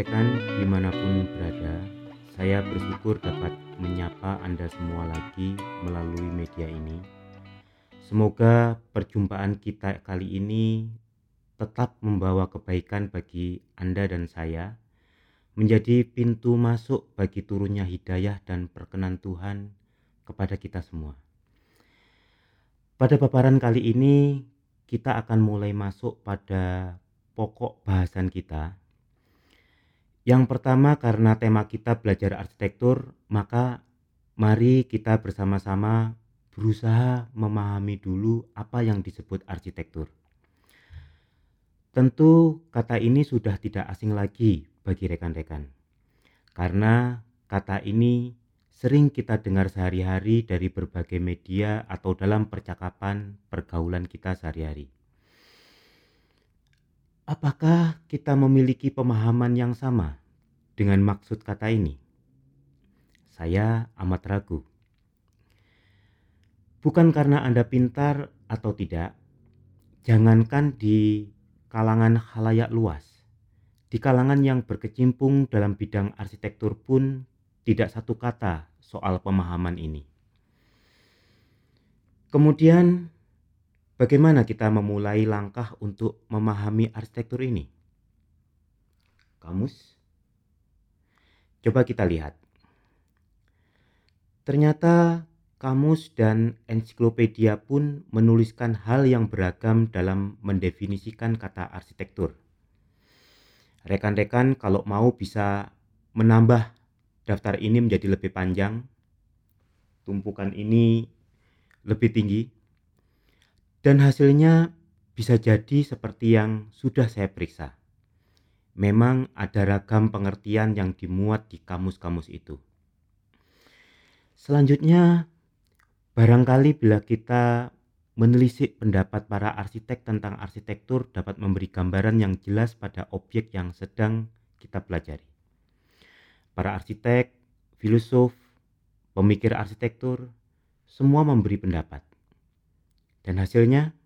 Rekan-rekan di mana pun berada, saya bersyukur dapat menyapa Anda semua lagi melalui media ini. Semoga perjumpaan kita kali ini tetap membawa kebaikan bagi Anda dan saya, menjadi pintu masuk bagi turunnya hidayah dan perkenan Tuhan kepada kita semua. Pada paparan kali ini, kita akan mulai masuk pada pokok bahasan kita. Yang pertama karena tema kita belajar arsitektur, maka mari kita bersama-sama berusaha memahami dulu apa yang disebut arsitektur. Tentu kata ini sudah tidak asing lagi bagi rekan-rekan. Karena kata ini sering kita dengar sehari-hari dari berbagai media atau dalam percakapan pergaulan kita sehari-hari. Apakah kita memiliki pemahaman yang sama dengan maksud kata ini? Saya amat ragu. Bukan karena Anda pintar atau tidak, jangankan di kalangan halayak luas, di kalangan yang berkecimpung dalam bidang arsitektur pun tidak satu kata soal pemahaman ini. Kemudian Bagaimana kita memulai langkah untuk memahami arsitektur ini? Kamus? Coba kita lihat. Ternyata kamus dan ensiklopedia pun menuliskan hal yang beragam dalam mendefinisikan kata arsitektur. Rekan-rekan kalau mau bisa menambah daftar ini menjadi lebih panjang, tumpukan ini lebih tinggi, dan hasilnya bisa jadi seperti yang sudah saya periksa. Memang ada ragam pengertian yang dimuat di kamus-kamus itu. Selanjutnya, barangkali bila kita menelisik pendapat para arsitek tentang arsitektur dapat memberi gambaran yang jelas pada objek yang sedang kita pelajari. Para arsitek, filosof, pemikir arsitektur, semua memberi pendapat. Dan hasilnya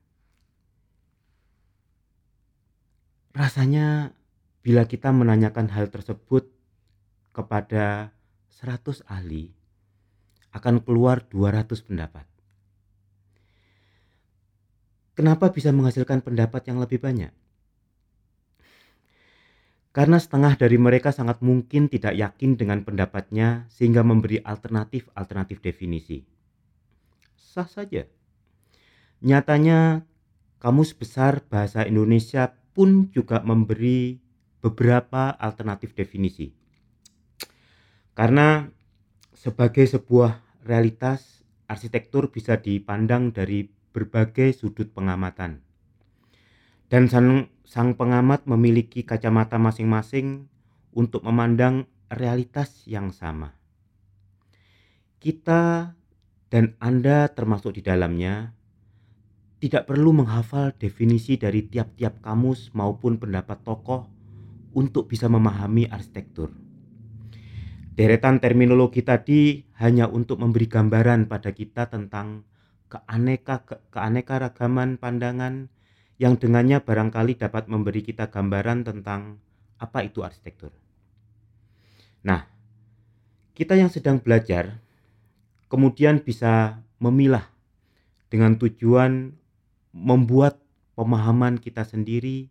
rasanya bila kita menanyakan hal tersebut kepada 100 ahli akan keluar 200 pendapat. Kenapa bisa menghasilkan pendapat yang lebih banyak? Karena setengah dari mereka sangat mungkin tidak yakin dengan pendapatnya sehingga memberi alternatif-alternatif definisi. Sah saja. Nyatanya Kamus Besar Bahasa Indonesia pun juga memberi beberapa alternatif definisi. Karena sebagai sebuah realitas, arsitektur bisa dipandang dari berbagai sudut pengamatan. Dan sang, sang pengamat memiliki kacamata masing-masing untuk memandang realitas yang sama. Kita dan Anda termasuk di dalamnya tidak perlu menghafal definisi dari tiap-tiap kamus maupun pendapat tokoh untuk bisa memahami arsitektur. Deretan terminologi tadi hanya untuk memberi gambaran pada kita tentang keaneka ke, keanekaragaman pandangan yang dengannya barangkali dapat memberi kita gambaran tentang apa itu arsitektur. Nah, kita yang sedang belajar kemudian bisa memilah dengan tujuan membuat pemahaman kita sendiri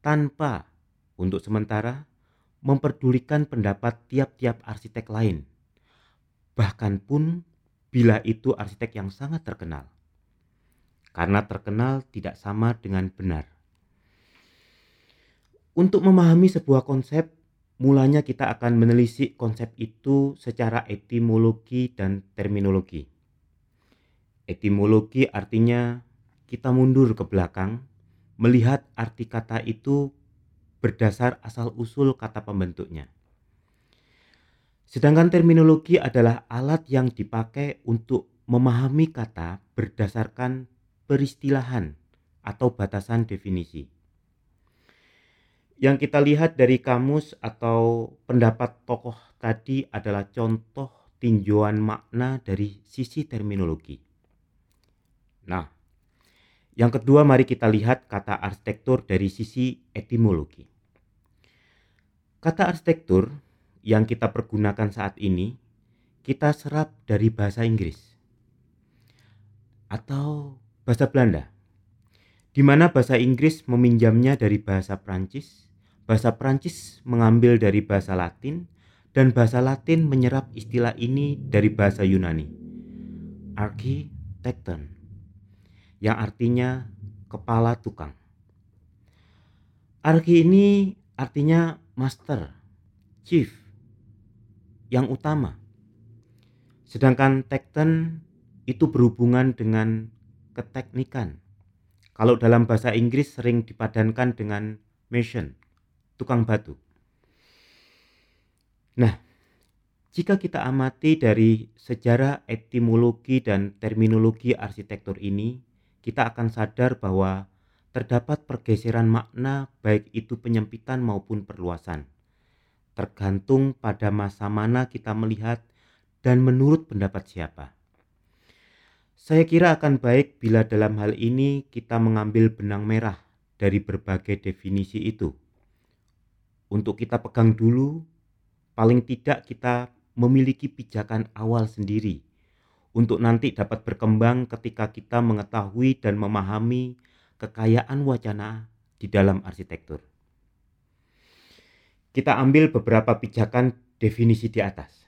tanpa untuk sementara memperdulikan pendapat tiap-tiap arsitek lain. Bahkan pun bila itu arsitek yang sangat terkenal. Karena terkenal tidak sama dengan benar. Untuk memahami sebuah konsep, mulanya kita akan menelisik konsep itu secara etimologi dan terminologi. Etimologi artinya kita mundur ke belakang, melihat arti kata itu berdasar asal-usul kata pembentuknya. Sedangkan terminologi adalah alat yang dipakai untuk memahami kata berdasarkan peristilahan atau batasan definisi. Yang kita lihat dari kamus atau pendapat tokoh tadi adalah contoh tinjauan makna dari sisi terminologi. Nah, yang kedua, mari kita lihat kata arsitektur dari sisi etimologi. Kata arsitektur yang kita pergunakan saat ini kita serap dari bahasa Inggris atau bahasa Belanda. Di mana bahasa Inggris meminjamnya dari bahasa Prancis, bahasa Prancis mengambil dari bahasa Latin, dan bahasa Latin menyerap istilah ini dari bahasa Yunani, architecton, yang artinya kepala tukang. Arki ini artinya master, chief, yang utama. Sedangkan tekton itu berhubungan dengan keteknikan. Kalau dalam bahasa Inggris sering dipadankan dengan mason, tukang batu. Nah, jika kita amati dari sejarah etimologi dan terminologi arsitektur ini, kita akan sadar bahwa terdapat pergeseran makna baik itu penyempitan maupun perluasan. Tergantung pada masa mana kita melihat dan menurut pendapat siapa. Saya kira akan baik bila dalam hal ini kita mengambil benang merah dari berbagai definisi itu. Untuk kita pegang dulu, paling tidak kita memiliki pijakan awal sendiri untuk nanti dapat berkembang ketika kita mengetahui dan memahami kekayaan wacana di dalam arsitektur. Kita ambil beberapa pijakan definisi di atas.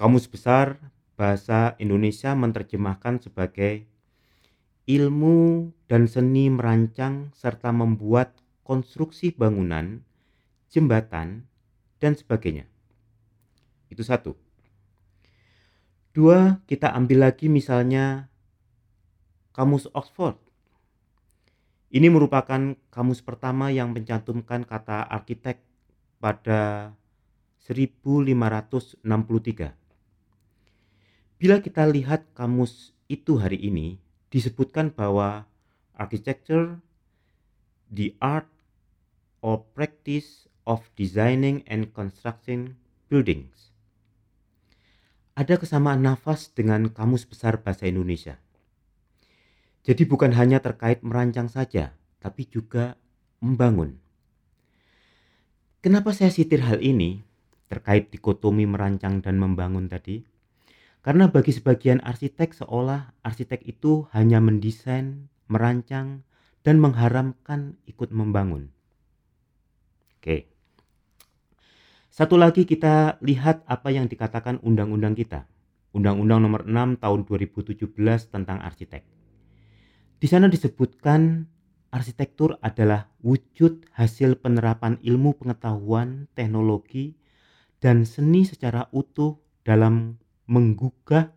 Kamus Besar Bahasa Indonesia menerjemahkan sebagai ilmu dan seni merancang serta membuat konstruksi bangunan, jembatan, dan sebagainya. Itu satu. Dua, kita ambil lagi misalnya Kamus Oxford. Ini merupakan kamus pertama yang mencantumkan kata arsitek pada 1563. Bila kita lihat kamus itu hari ini, disebutkan bahwa architecture, the art or practice of designing and constructing buildings. Ada kesamaan nafas dengan kamus besar bahasa Indonesia. Jadi bukan hanya terkait merancang saja, tapi juga membangun. Kenapa saya sitir hal ini terkait dikotomi merancang dan membangun tadi? Karena bagi sebagian arsitek seolah arsitek itu hanya mendesain, merancang, dan mengharamkan ikut membangun. Oke. Satu lagi kita lihat apa yang dikatakan undang-undang kita. Undang-Undang Nomor 6 Tahun 2017 tentang arsitek. Di sana disebutkan arsitektur adalah wujud hasil penerapan ilmu pengetahuan, teknologi, dan seni secara utuh dalam menggugah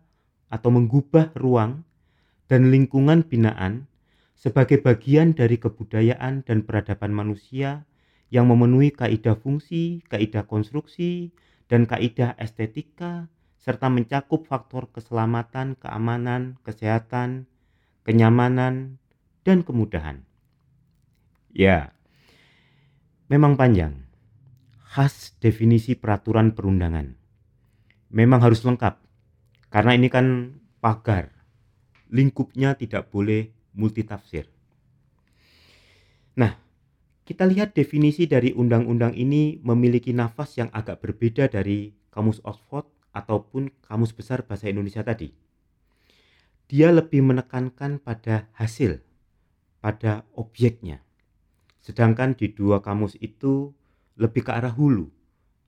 atau menggubah ruang dan lingkungan binaan sebagai bagian dari kebudayaan dan peradaban manusia yang memenuhi kaidah fungsi, kaidah konstruksi, dan kaidah estetika serta mencakup faktor keselamatan, keamanan, kesehatan, kenyamanan, dan kemudahan. Ya, memang panjang. Khas definisi peraturan perundangan. Memang harus lengkap, karena ini kan pagar. Lingkupnya tidak boleh multitafsir. Nah, kita lihat definisi dari undang-undang ini memiliki nafas yang agak berbeda dari Kamus Oxford ataupun Kamus Besar Bahasa Indonesia tadi dia lebih menekankan pada hasil, pada objeknya. Sedangkan di dua kamus itu lebih ke arah hulu,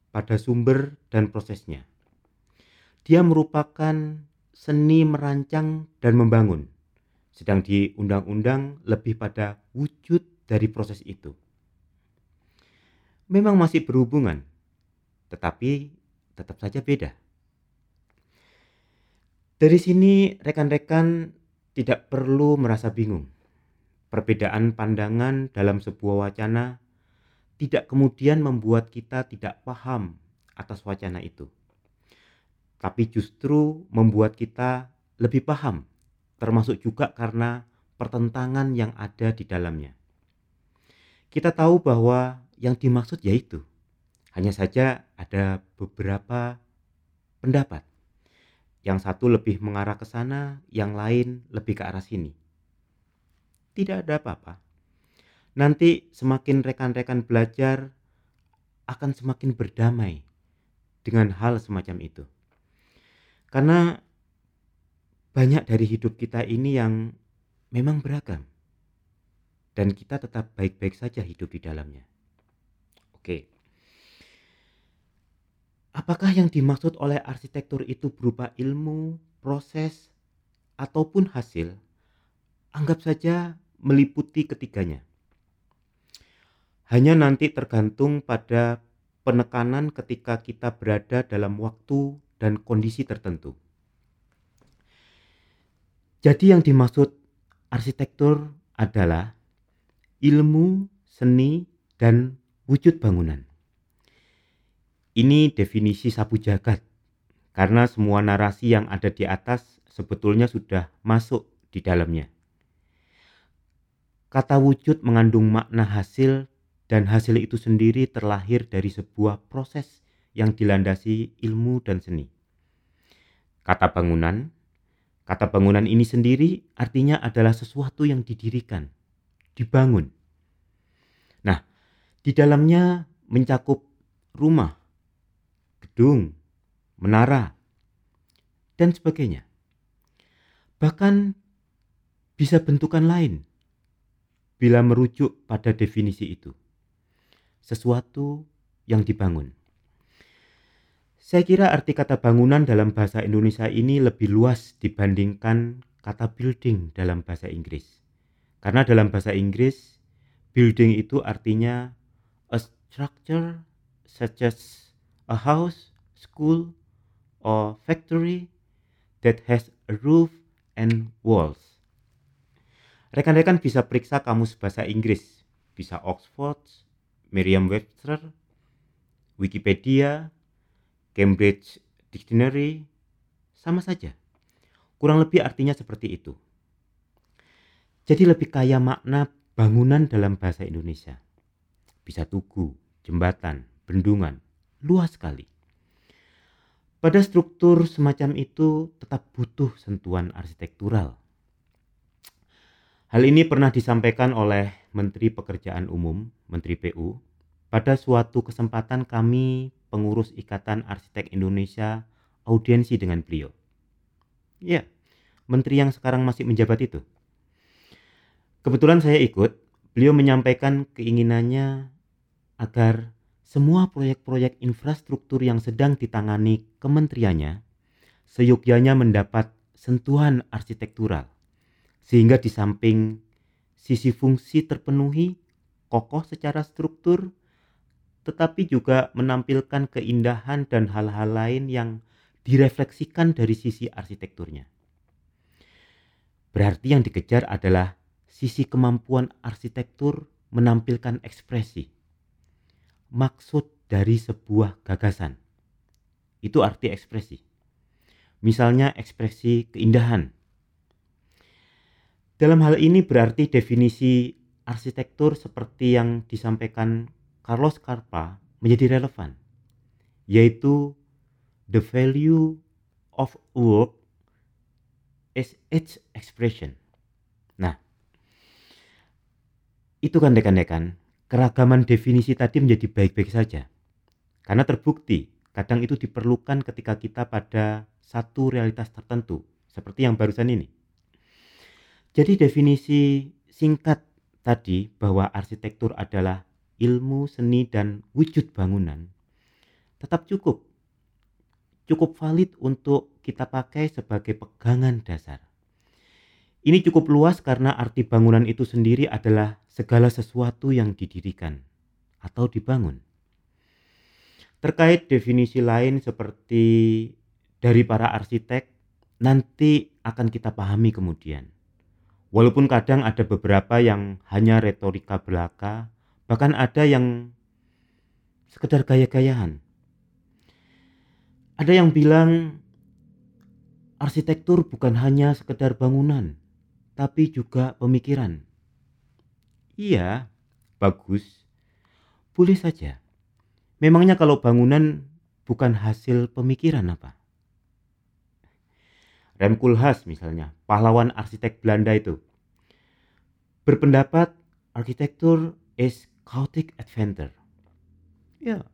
pada sumber dan prosesnya. Dia merupakan seni merancang dan membangun, sedang di undang-undang lebih pada wujud dari proses itu. Memang masih berhubungan, tetapi tetap saja beda. Dari sini rekan-rekan tidak perlu merasa bingung. Perbedaan pandangan dalam sebuah wacana tidak kemudian membuat kita tidak paham atas wacana itu. Tapi justru membuat kita lebih paham, termasuk juga karena pertentangan yang ada di dalamnya. Kita tahu bahwa yang dimaksud yaitu hanya saja ada beberapa pendapat yang satu lebih mengarah ke sana, yang lain lebih ke arah sini. Tidak ada apa-apa. Nanti semakin rekan-rekan belajar, akan semakin berdamai dengan hal semacam itu. Karena banyak dari hidup kita ini yang memang beragam. Dan kita tetap baik-baik saja hidup di dalamnya. Oke. Apakah yang dimaksud oleh arsitektur itu berupa ilmu, proses, ataupun hasil? Anggap saja meliputi ketiganya. Hanya nanti tergantung pada penekanan ketika kita berada dalam waktu dan kondisi tertentu. Jadi yang dimaksud arsitektur adalah ilmu, seni, dan wujud bangunan. Ini definisi sapu jagat, karena semua narasi yang ada di atas sebetulnya sudah masuk di dalamnya. Kata wujud mengandung makna hasil dan hasil itu sendiri terlahir dari sebuah proses yang dilandasi ilmu dan seni. Kata bangunan Kata bangunan ini sendiri artinya adalah sesuatu yang didirikan, dibangun. Nah, di dalamnya mencakup rumah, gedung, menara, dan sebagainya. Bahkan bisa bentukan lain bila merujuk pada definisi itu. Sesuatu yang dibangun. Saya kira arti kata bangunan dalam bahasa Indonesia ini lebih luas dibandingkan kata building dalam bahasa Inggris. Karena dalam bahasa Inggris, building itu artinya structure such as a house, school, or factory that has a roof and walls. Rekan-rekan bisa periksa kamus bahasa Inggris, bisa Oxford, Merriam-Webster, Wikipedia, Cambridge Dictionary sama saja. Kurang lebih artinya seperti itu. Jadi lebih kaya makna bangunan dalam bahasa Indonesia. Bisa tugu, jembatan, bendungan, luas sekali. Pada struktur semacam itu tetap butuh sentuhan arsitektural. Hal ini pernah disampaikan oleh Menteri Pekerjaan Umum, Menteri PU, pada suatu kesempatan kami pengurus Ikatan Arsitek Indonesia audiensi dengan beliau. Ya, menteri yang sekarang masih menjabat itu. Kebetulan saya ikut, beliau menyampaikan keinginannya agar semua proyek-proyek infrastruktur yang sedang ditangani kementeriannya seyogyanya mendapat sentuhan arsitektural sehingga di samping sisi fungsi terpenuhi kokoh secara struktur tetapi juga menampilkan keindahan dan hal-hal lain yang direfleksikan dari sisi arsitekturnya. Berarti yang dikejar adalah sisi kemampuan arsitektur menampilkan ekspresi. Maksud dari sebuah gagasan. Itu arti ekspresi. Misalnya ekspresi keindahan. Dalam hal ini berarti definisi arsitektur seperti yang disampaikan Carlos Carpa menjadi relevan, yaitu the value of work is its expression. Nah, itu kan dekan-dekan, keragaman definisi tadi menjadi baik-baik saja. Karena terbukti, kadang itu diperlukan ketika kita pada satu realitas tertentu, seperti yang barusan ini. Jadi definisi singkat tadi bahwa arsitektur adalah ilmu, seni, dan wujud bangunan tetap cukup. Cukup valid untuk kita pakai sebagai pegangan dasar. Ini cukup luas karena arti bangunan itu sendiri adalah segala sesuatu yang didirikan atau dibangun. Terkait definisi lain seperti dari para arsitek, nanti akan kita pahami kemudian. Walaupun kadang ada beberapa yang hanya retorika belaka Bahkan ada yang sekedar gaya-gayaan. Ada yang bilang arsitektur bukan hanya sekedar bangunan, tapi juga pemikiran. Iya, bagus. Boleh saja. Memangnya kalau bangunan bukan hasil pemikiran apa? Rem Koolhaas misalnya, pahlawan arsitek Belanda itu, berpendapat arsitektur is chaotic adventure. Ya,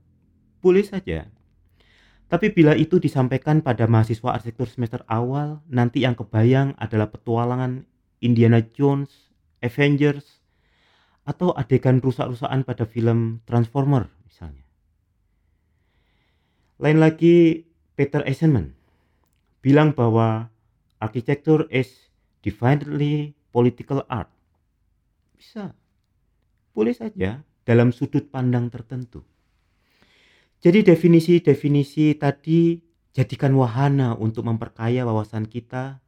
Boleh saja. Tapi bila itu disampaikan pada mahasiswa arsitektur semester awal, nanti yang kebayang adalah petualangan Indiana Jones, Avengers, atau adegan rusak-rusakan pada film Transformer misalnya. Lain lagi Peter Eisenman bilang bahwa arsitektur is definitely political art. Bisa. Boleh saja dalam sudut pandang tertentu. Jadi definisi-definisi tadi jadikan wahana untuk memperkaya wawasan kita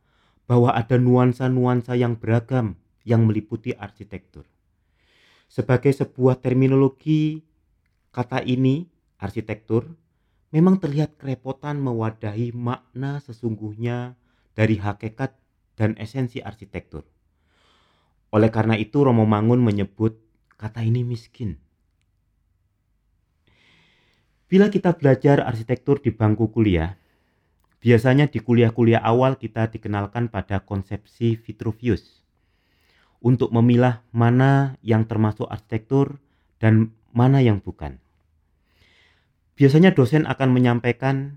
bahwa ada nuansa-nuansa yang beragam yang meliputi arsitektur. Sebagai sebuah terminologi, kata ini, arsitektur, memang terlihat kerepotan mewadahi makna sesungguhnya dari hakikat dan esensi arsitektur. Oleh karena itu Romo Mangun menyebut kata ini miskin. Bila kita belajar arsitektur di bangku kuliah, biasanya di kuliah-kuliah awal kita dikenalkan pada konsepsi Vitruvius untuk memilah mana yang termasuk arsitektur dan mana yang bukan. Biasanya dosen akan menyampaikan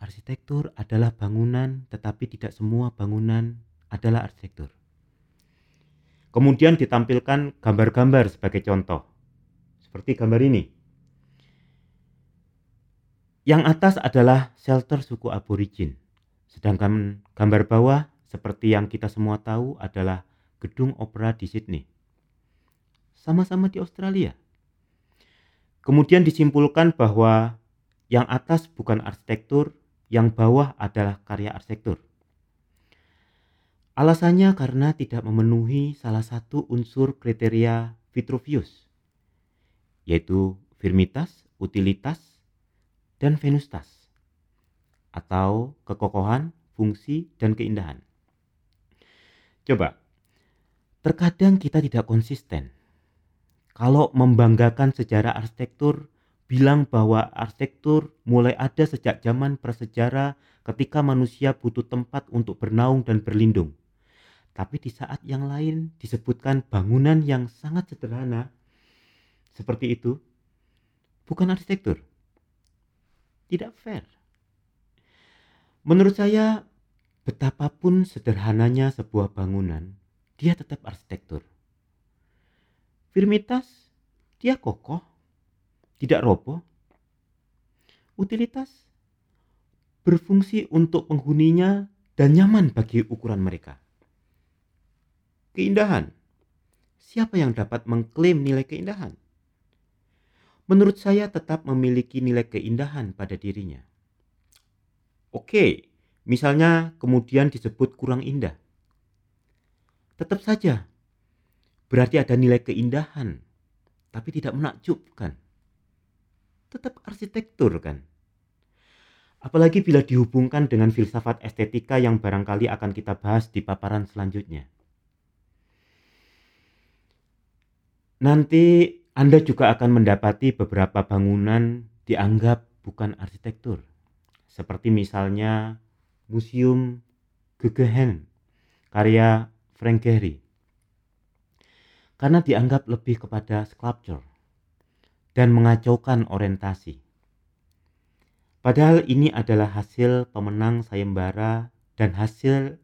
arsitektur adalah bangunan tetapi tidak semua bangunan adalah arsitektur. Kemudian ditampilkan gambar-gambar sebagai contoh. Seperti gambar ini. Yang atas adalah shelter suku aborigin. Sedangkan gambar bawah seperti yang kita semua tahu adalah gedung opera di Sydney. Sama-sama di Australia. Kemudian disimpulkan bahwa yang atas bukan arsitektur, yang bawah adalah karya arsitektur. Alasannya karena tidak memenuhi salah satu unsur kriteria Vitruvius, yaitu firmitas, utilitas, dan venustas atau kekokohan, fungsi, dan keindahan. Coba, terkadang kita tidak konsisten. Kalau membanggakan sejarah arsitektur, bilang bahwa arsitektur mulai ada sejak zaman prasejarah ketika manusia butuh tempat untuk bernaung dan berlindung. Tapi di saat yang lain disebutkan bangunan yang sangat sederhana, seperti itu, bukan arsitektur tidak fair. Menurut saya, betapapun sederhananya sebuah bangunan, dia tetap arsitektur. Firmitas, dia kokoh, tidak roboh. Utilitas, berfungsi untuk penghuninya dan nyaman bagi ukuran mereka. Keindahan, siapa yang dapat mengklaim nilai keindahan? Menurut saya tetap memiliki nilai keindahan pada dirinya. Oke, misalnya kemudian disebut kurang indah. Tetap saja, berarti ada nilai keindahan, tapi tidak menakjubkan. Tetap arsitektur kan? Apalagi bila dihubungkan dengan filsafat estetika yang barangkali akan kita bahas di paparan selanjutnya. Nanti anda juga akan mendapati beberapa bangunan dianggap bukan arsitektur, seperti misalnya Museum Guggenheim karya Frank Gehry, karena dianggap lebih kepada sculpture dan mengacaukan orientasi. Padahal ini adalah hasil pemenang sayembara dan hasil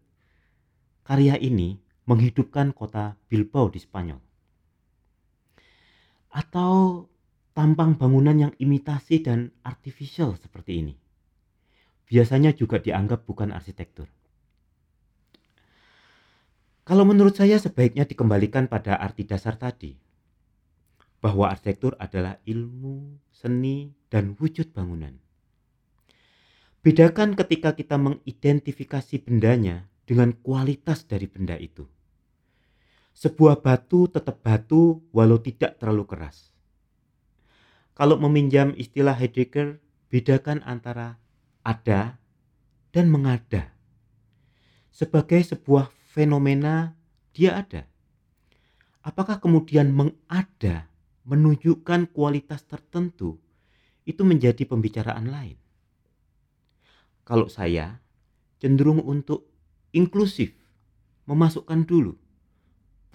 karya ini menghidupkan kota Bilbao di Spanyol atau tampang bangunan yang imitasi dan artificial seperti ini. Biasanya juga dianggap bukan arsitektur. Kalau menurut saya sebaiknya dikembalikan pada arti dasar tadi, bahwa arsitektur adalah ilmu, seni, dan wujud bangunan. Bedakan ketika kita mengidentifikasi bendanya dengan kualitas dari benda itu. Sebuah batu tetap batu walau tidak terlalu keras. Kalau meminjam istilah Heidegger, bedakan antara ada dan mengada. Sebagai sebuah fenomena, dia ada. Apakah kemudian mengada menunjukkan kualitas tertentu itu menjadi pembicaraan lain? Kalau saya cenderung untuk inklusif, memasukkan dulu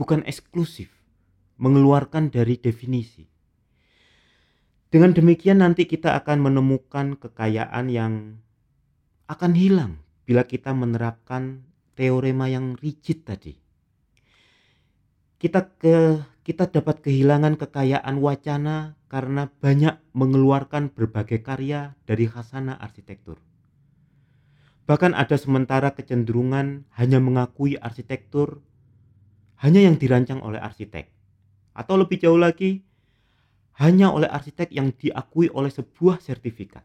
bukan eksklusif, mengeluarkan dari definisi. Dengan demikian nanti kita akan menemukan kekayaan yang akan hilang bila kita menerapkan teorema yang rigid tadi. Kita ke kita dapat kehilangan kekayaan wacana karena banyak mengeluarkan berbagai karya dari khasana arsitektur. Bahkan ada sementara kecenderungan hanya mengakui arsitektur hanya yang dirancang oleh arsitek. Atau lebih jauh lagi, hanya oleh arsitek yang diakui oleh sebuah sertifikat.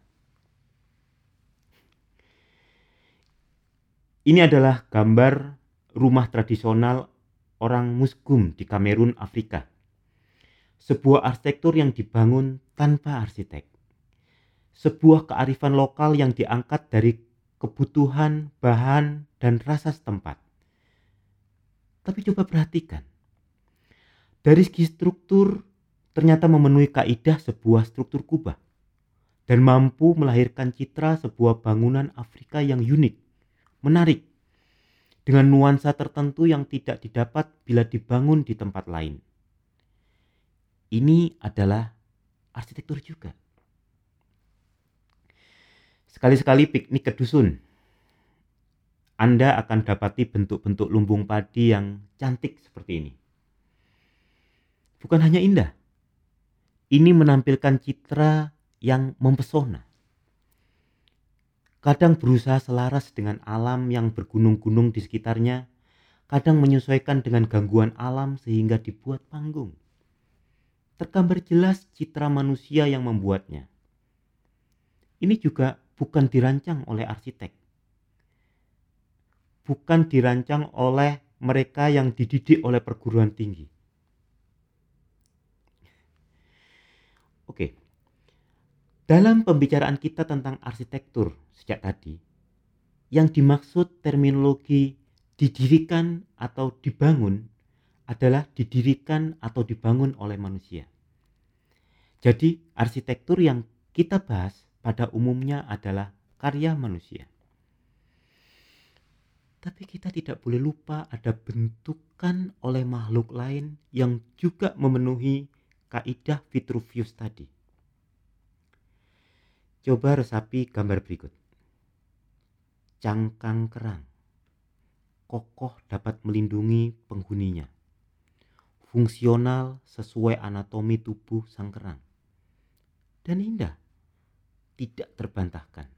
Ini adalah gambar rumah tradisional orang Musgum di Kamerun, Afrika. Sebuah arsitektur yang dibangun tanpa arsitek. Sebuah kearifan lokal yang diangkat dari kebutuhan, bahan, dan rasa setempat. Tapi coba perhatikan. Dari segi struktur, ternyata memenuhi kaidah sebuah struktur kubah dan mampu melahirkan citra sebuah bangunan Afrika yang unik, menarik, dengan nuansa tertentu yang tidak didapat bila dibangun di tempat lain. Ini adalah arsitektur juga. Sekali-sekali piknik ke dusun, Anda akan dapati bentuk-bentuk lumbung padi yang cantik seperti ini. Bukan hanya indah, ini menampilkan citra yang mempesona. Kadang berusaha selaras dengan alam yang bergunung-gunung di sekitarnya, kadang menyesuaikan dengan gangguan alam sehingga dibuat panggung. Tergambar jelas citra manusia yang membuatnya. Ini juga bukan dirancang oleh arsitek. Bukan dirancang oleh mereka yang dididik oleh perguruan tinggi Oke. Dalam pembicaraan kita tentang arsitektur sejak tadi, yang dimaksud terminologi didirikan atau dibangun adalah didirikan atau dibangun oleh manusia. Jadi, arsitektur yang kita bahas pada umumnya adalah karya manusia. Tapi kita tidak boleh lupa ada bentukan oleh makhluk lain yang juga memenuhi kaidah Vitruvius tadi. Coba resapi gambar berikut. Cangkang kerang. Kokoh dapat melindungi penghuninya. Fungsional sesuai anatomi tubuh sang kerang. Dan indah. Tidak terbantahkan.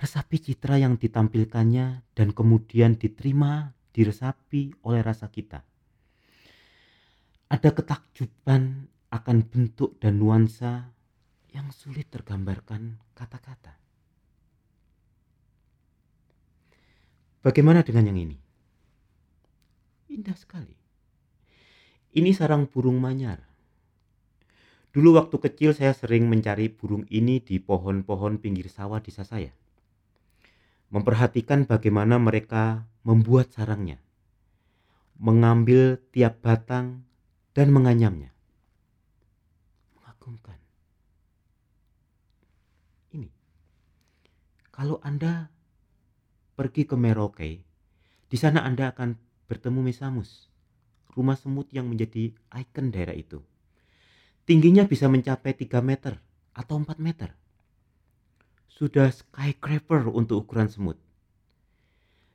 Resapi citra yang ditampilkannya dan kemudian diterima diresapi oleh rasa kita ada ketakjuban akan bentuk dan nuansa yang sulit tergambarkan kata-kata. Bagaimana dengan yang ini? Indah sekali. Ini sarang burung manyar. Dulu waktu kecil saya sering mencari burung ini di pohon-pohon pinggir sawah desa saya. Memperhatikan bagaimana mereka membuat sarangnya. Mengambil tiap batang dan menganyamnya. Mengagumkan. Ini. Kalau Anda pergi ke Merauke, di sana Anda akan bertemu Mesamus, rumah semut yang menjadi ikon daerah itu. Tingginya bisa mencapai 3 meter atau 4 meter. Sudah skyscraper untuk ukuran semut.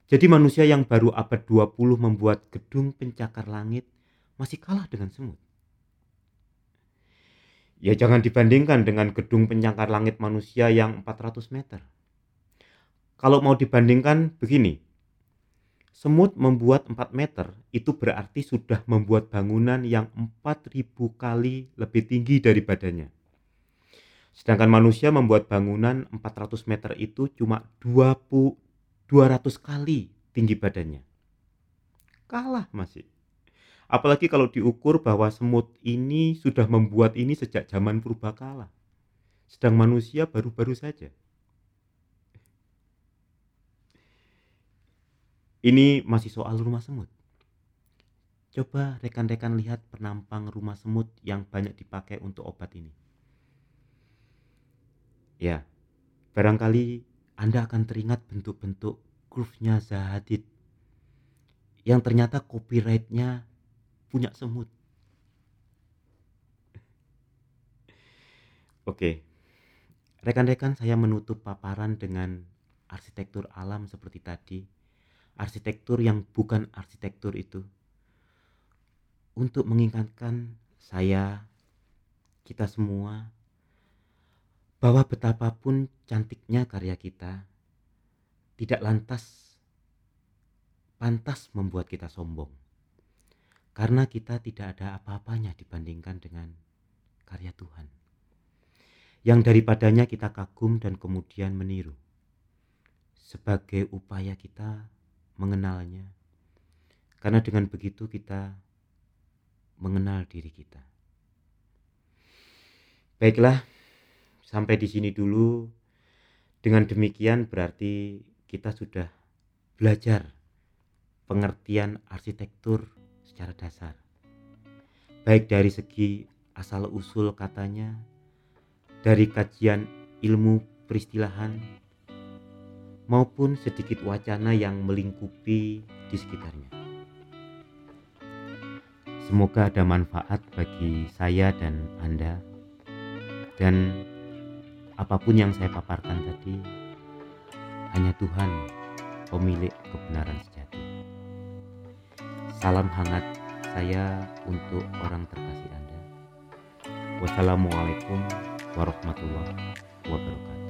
Jadi manusia yang baru abad 20 membuat gedung pencakar langit masih kalah dengan semut. Ya jangan dibandingkan dengan gedung penyangkar langit manusia yang 400 meter. Kalau mau dibandingkan begini, semut membuat 4 meter itu berarti sudah membuat bangunan yang 4000 kali lebih tinggi dari badannya. Sedangkan manusia membuat bangunan 400 meter itu cuma 20, 200 kali tinggi badannya. Kalah masih. Apalagi kalau diukur bahwa semut ini sudah membuat ini sejak zaman purbakala. Sedang manusia baru-baru saja. Ini masih soal rumah semut. Coba rekan-rekan lihat penampang rumah semut yang banyak dipakai untuk obat ini. Ya, barangkali Anda akan teringat bentuk-bentuk groove-nya Zahadid yang ternyata copyright-nya punya semut. Oke, rekan-rekan saya menutup paparan dengan arsitektur alam seperti tadi. Arsitektur yang bukan arsitektur itu. Untuk mengingatkan saya, kita semua, bahwa betapapun cantiknya karya kita, tidak lantas pantas membuat kita sombong. Karena kita tidak ada apa-apanya dibandingkan dengan karya Tuhan yang daripadanya kita kagum dan kemudian meniru sebagai upaya kita mengenalnya. Karena dengan begitu kita mengenal diri kita. Baiklah, sampai di sini dulu. Dengan demikian berarti kita sudah belajar pengertian arsitektur secara dasar. Baik dari segi asal usul katanya dari kajian ilmu peristilahan maupun sedikit wacana yang melingkupi di sekitarnya. Semoga ada manfaat bagi saya dan Anda dan apa pun yang saya paparkan tadi hanya Tuhan pemilik kebenaran sejati. Salam hangat saya untuk orang terkasih Anda. Wassalamualaikum warahmatullahi wabarakatuh.